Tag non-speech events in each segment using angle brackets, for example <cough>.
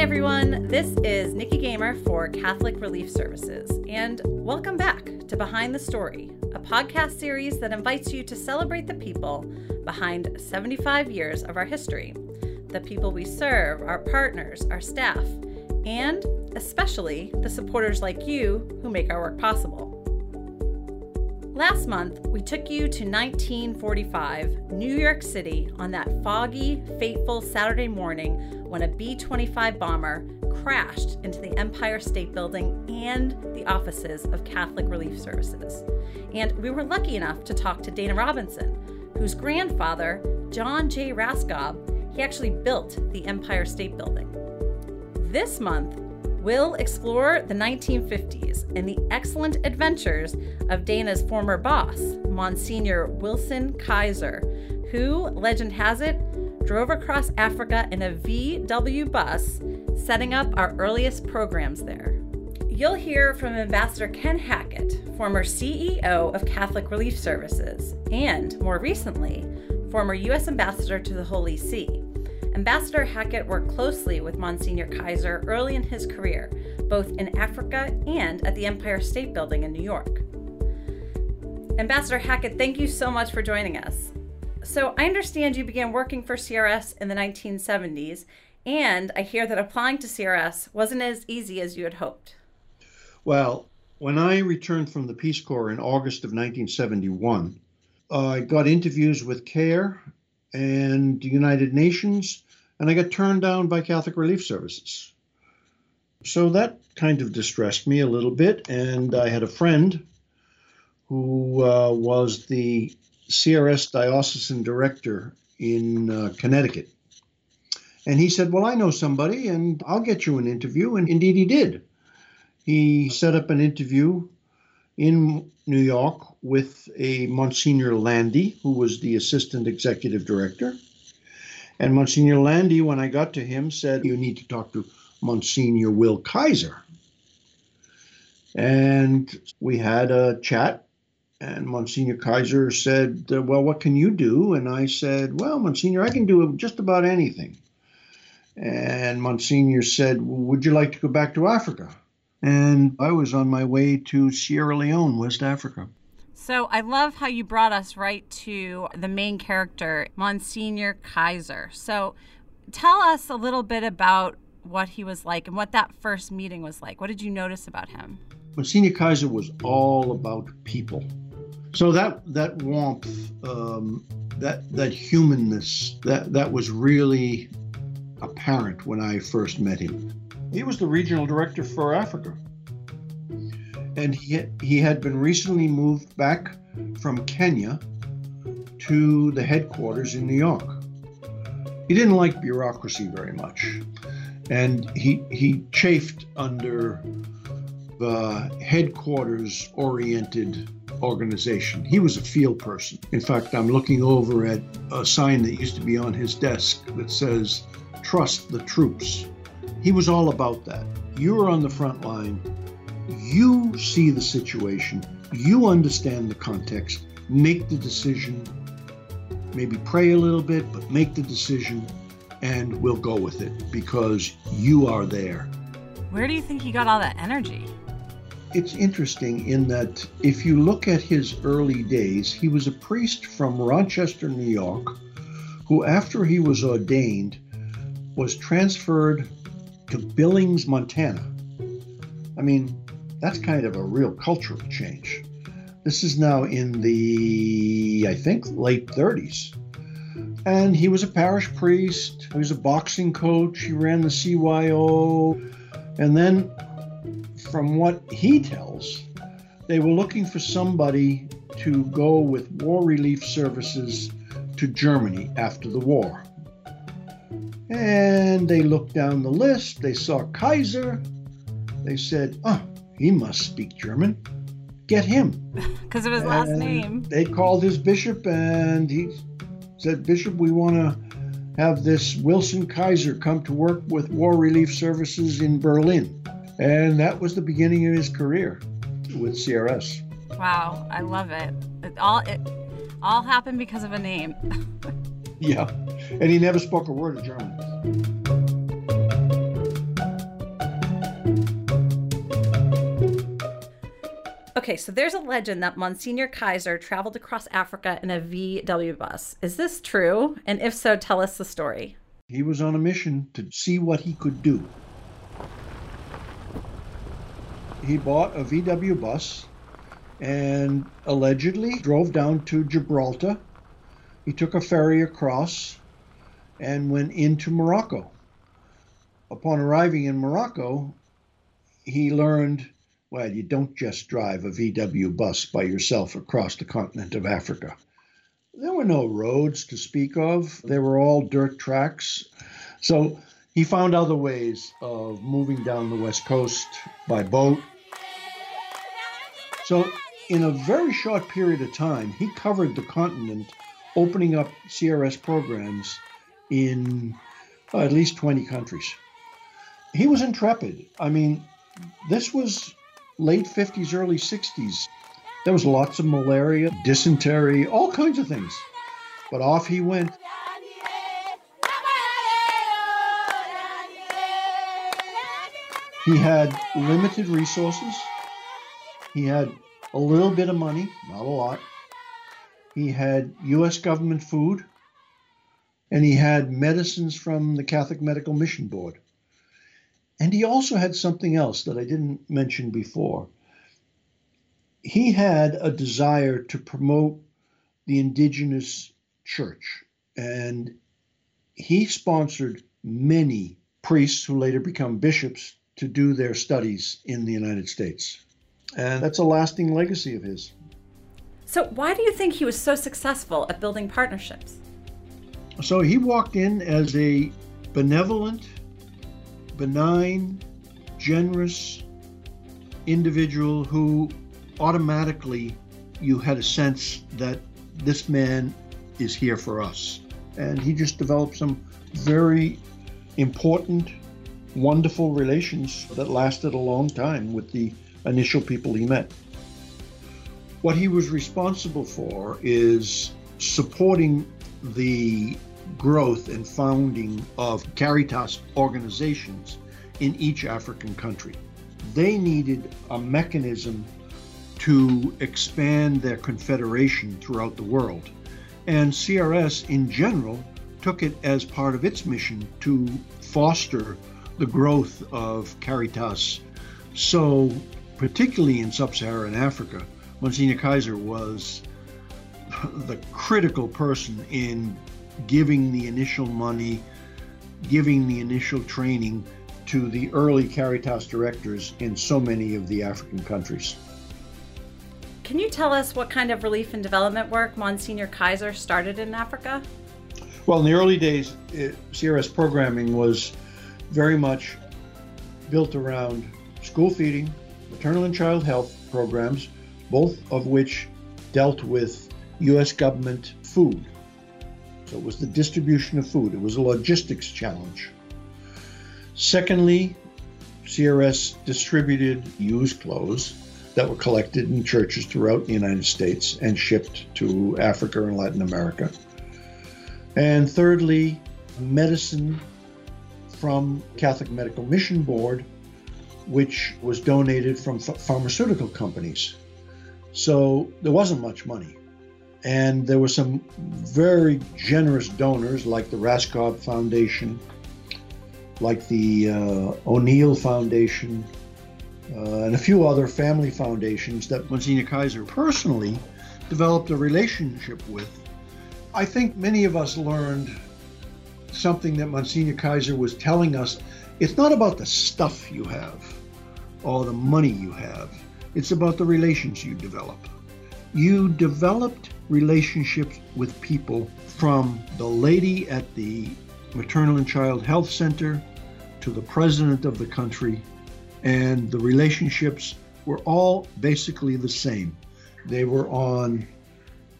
Everyone. This is Nikki Gamer for Catholic Relief Services, and welcome back to Behind the Story, a podcast series that invites you to celebrate the people behind 75 years of our history, the people we serve, our partners, our staff, and especially the supporters like you who make our work possible. Last month, we took you to 1945, New York City, on that foggy, fateful Saturday morning when a B 25 bomber crashed into the Empire State Building and the offices of Catholic Relief Services. And we were lucky enough to talk to Dana Robinson, whose grandfather, John J. Raskob, he actually built the Empire State Building. This month, we'll explore the 1950s and the excellent adventures of Dana's former boss, Monsignor Wilson Kaiser, who, legend has it, drove across Africa in a VW bus, setting up our earliest programs there. You'll hear from Ambassador Ken Hackett, former CEO of Catholic Relief Services, and more recently, former U.S. Ambassador to the Holy See. Ambassador Hackett worked closely with Monsignor Kaiser early in his career, both in Africa and at the Empire State Building in New York. Ambassador Hackett, thank you so much for joining us. So, I understand you began working for CRS in the 1970s, and I hear that applying to CRS wasn't as easy as you had hoped. Well, when I returned from the Peace Corps in August of 1971, I got interviews with CARE and the United Nations, and I got turned down by Catholic Relief Services. So that kind of distressed me a little bit, and I had a friend who uh, was the CRS diocesan director in uh, Connecticut. And he said, Well, I know somebody, and I'll get you an interview. And indeed, he did. He set up an interview in New York with a Monsignor Landi, who was the assistant executive director. And Monsignor Landi, when I got to him, said, You need to talk to Monsignor Will Kaiser. And we had a chat, and Monsignor Kaiser said, Well, what can you do? And I said, Well, Monsignor, I can do just about anything. And Monsignor said, Would you like to go back to Africa? and I was on my way to Sierra Leone, West Africa. So I love how you brought us right to the main character, Monsignor Kaiser. So tell us a little bit about what he was like and what that first meeting was like. What did you notice about him? Monsignor Kaiser was all about people. So that that warmth, um, that that humanness, that that was really apparent when I first met him. He was the regional director for Africa. And he, he had been recently moved back from Kenya to the headquarters in New York. He didn't like bureaucracy very much. And he, he chafed under the headquarters oriented organization. He was a field person. In fact, I'm looking over at a sign that used to be on his desk that says, Trust the troops. He was all about that. You're on the front line. You see the situation. You understand the context. Make the decision. Maybe pray a little bit, but make the decision and we'll go with it because you are there. Where do you think he got all that energy? It's interesting in that if you look at his early days, he was a priest from Rochester, New York, who, after he was ordained, was transferred to Billings, Montana. I mean, that's kind of a real cultural change. This is now in the, I think, late 30s. And he was a parish priest, he was a boxing coach, he ran the CYO. And then, from what he tells, they were looking for somebody to go with war relief services to Germany after the war. And they looked down the list. They saw Kaiser. They said, oh, he must speak German. Get him. <laughs> Because of his and last name. They called his bishop and he said, Bishop, we want to have this Wilson Kaiser come to work with War Relief Services in Berlin. And that was the beginning of his career with CRS. Wow, I love it. It all it all happened because of a name. <laughs> yeah and he never spoke a word of German. Okay, so there's a legend that Monsignor Kaiser traveled across Africa in a VW bus. Is this true? And if so, tell us the story. He was on a mission to see what he could do. He bought a VW bus and allegedly drove down to Gibraltar. He took a ferry across and went into Morocco. Upon arriving in Morocco, he learned well, you don't just drive a VW bus by yourself across the continent of Africa. There were no roads to speak of, they were all dirt tracks. So he found other ways of moving down the west coast by boat. So, in a very short period of time, he covered the continent, opening up CRS programs in uh, at least 20 countries. He was intrepid. I mean, this was late 50s, early 60s. There was lots of malaria, dysentery, all kinds of things. But off he went. He had limited resources. He had a little bit of money, not a lot. He had U.S. government food, and he had medicines from the Catholic Medical Mission Board. And he also had something else that I didn't mention before. He had a desire to promote the indigenous church, and he sponsored many priests who later become bishops to do their studies in the United States. And that's a lasting legacy of his. So, why do you think he was so successful at building partnerships? So, he walked in as a benevolent, benign, generous individual who automatically you had a sense that this man is here for us. And he just developed some very important, wonderful relations that lasted a long time with the initial people he met. What he was responsible for is supporting the growth and founding of Caritas organizations in each African country. They needed a mechanism to expand their confederation throughout the world. And CRS in general took it as part of its mission to foster the growth of Caritas. So, particularly in sub Saharan Africa, Monsignor Kaiser was <laughs> the critical person in giving the initial money, giving the initial training to the early Caritas directors in so many of the African countries. Can you tell us what kind of relief and development work Monsignor Kaiser started in Africa? Well, in the early days, eh, it, CRS programming was very much built around school feeding, maternal and child health programs, both of which dealt with U.S. government food. So it was the distribution of food, it was a logistics challenge. Secondly, CRS distributed used clothes that were collected in churches throughout the United States and shipped to Africa and Latin America. And thirdly, medicine from Catholic Medical Mission Board, which was donated from pharmaceutical companies. So there wasn't much money. And there were some very generous donors like the Raskob Foundation, like the uh, O'Neill Foundation, uh, and a few other family foundations that Monsignor Kaiser personally developed a relationship with. I think many of us learned something that Monsignor Kaiser was telling us. It's not about the stuff you have or the money you have, it's about the relations you develop. You developed relationships with people from the lady at the Maternal and Child Health Center to the president of the country, and the relationships were all basically the same. They were on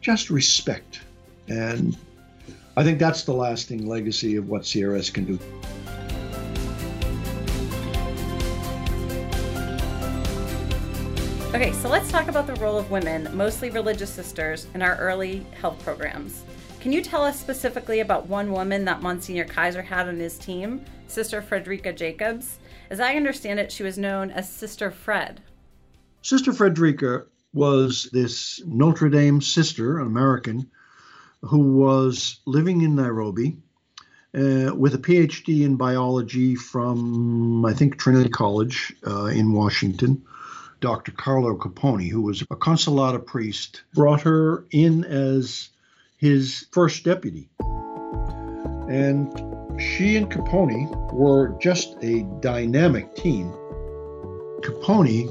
just respect. And I think that's the lasting legacy of what CRS can do. Okay, so let's talk about the role of women, mostly religious sisters, in our early health programs. Can you tell us specifically about one woman that Monsignor Kaiser had on his team, Sister Frederica Jacobs? As I understand it, she was known as Sister Fred. Sister Frederica was this Notre Dame sister, an American, who was living in Nairobi uh, with a PhD in biology from, I think, Trinity College uh, in Washington. Dr. Carlo Capone, who was a consolata priest, brought her in as his first deputy. And she and Capone were just a dynamic team. Capone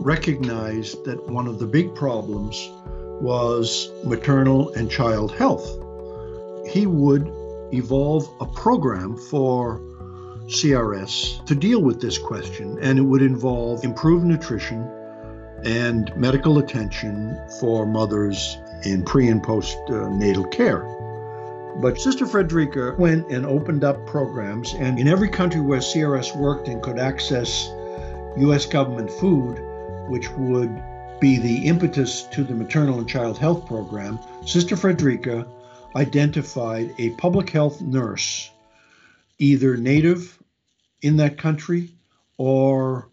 recognized that one of the big problems was maternal and child health. He would evolve a program for CRS to deal with this question, and it would involve improved nutrition and medical attention for mothers in pre and post natal care. But Sister Frederica went and opened up programs, and in every country where CRS worked and could access U.S. government food, which would be the impetus to the maternal and child health program, Sister Frederica identified a public health nurse, either native in that country or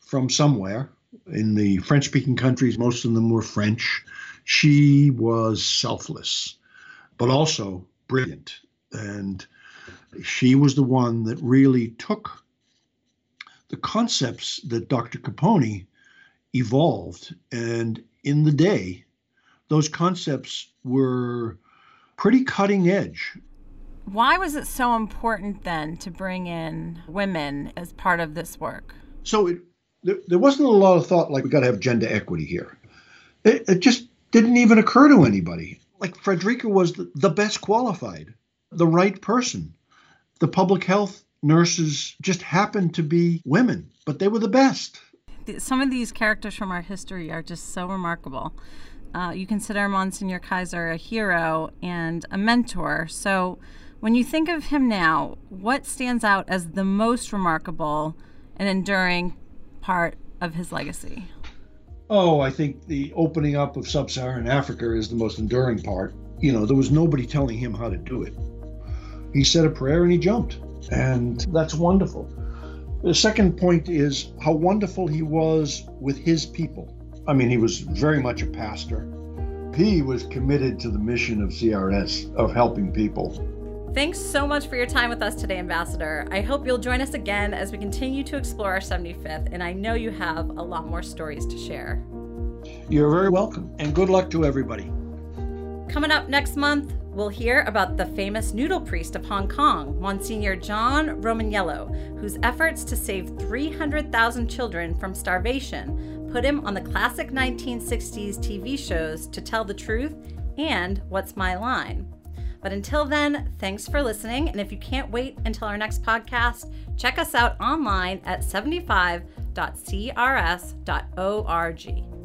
from somewhere. In the French speaking countries, most of them were French. She was selfless, but also brilliant. And she was the one that really took the concepts that Dr. Capone evolved. And in the day, those concepts were pretty cutting edge. Why was it so important then to bring in women as part of this work? So it, there, there wasn't a lot of thought like we got to have gender equity here. It, it just didn't even occur to anybody. Like Frederica was the, the best qualified, the right person. The public health nurses just happened to be women, but they were the best. Some of these characters from our history are just so remarkable. Uh, you consider Monsignor Kaiser a hero and a mentor. So, when you think of him now, what stands out as the most remarkable and enduring part of his legacy? Oh, I think the opening up of sub Saharan Africa is the most enduring part. You know, there was nobody telling him how to do it. He said a prayer and he jumped. And that's wonderful. The second point is how wonderful he was with his people. I mean, he was very much a pastor. He was committed to the mission of CRS, of helping people. Thanks so much for your time with us today, Ambassador. I hope you'll join us again as we continue to explore our 75th, and I know you have a lot more stories to share. You're very welcome, and good luck to everybody. Coming up next month, we'll hear about the famous noodle priest of Hong Kong, Monsignor John Romaniello, whose efforts to save 300,000 children from starvation put him on the classic 1960s TV shows To Tell the Truth and What's My Line. But until then, thanks for listening. And if you can't wait until our next podcast, check us out online at 75.crs.org.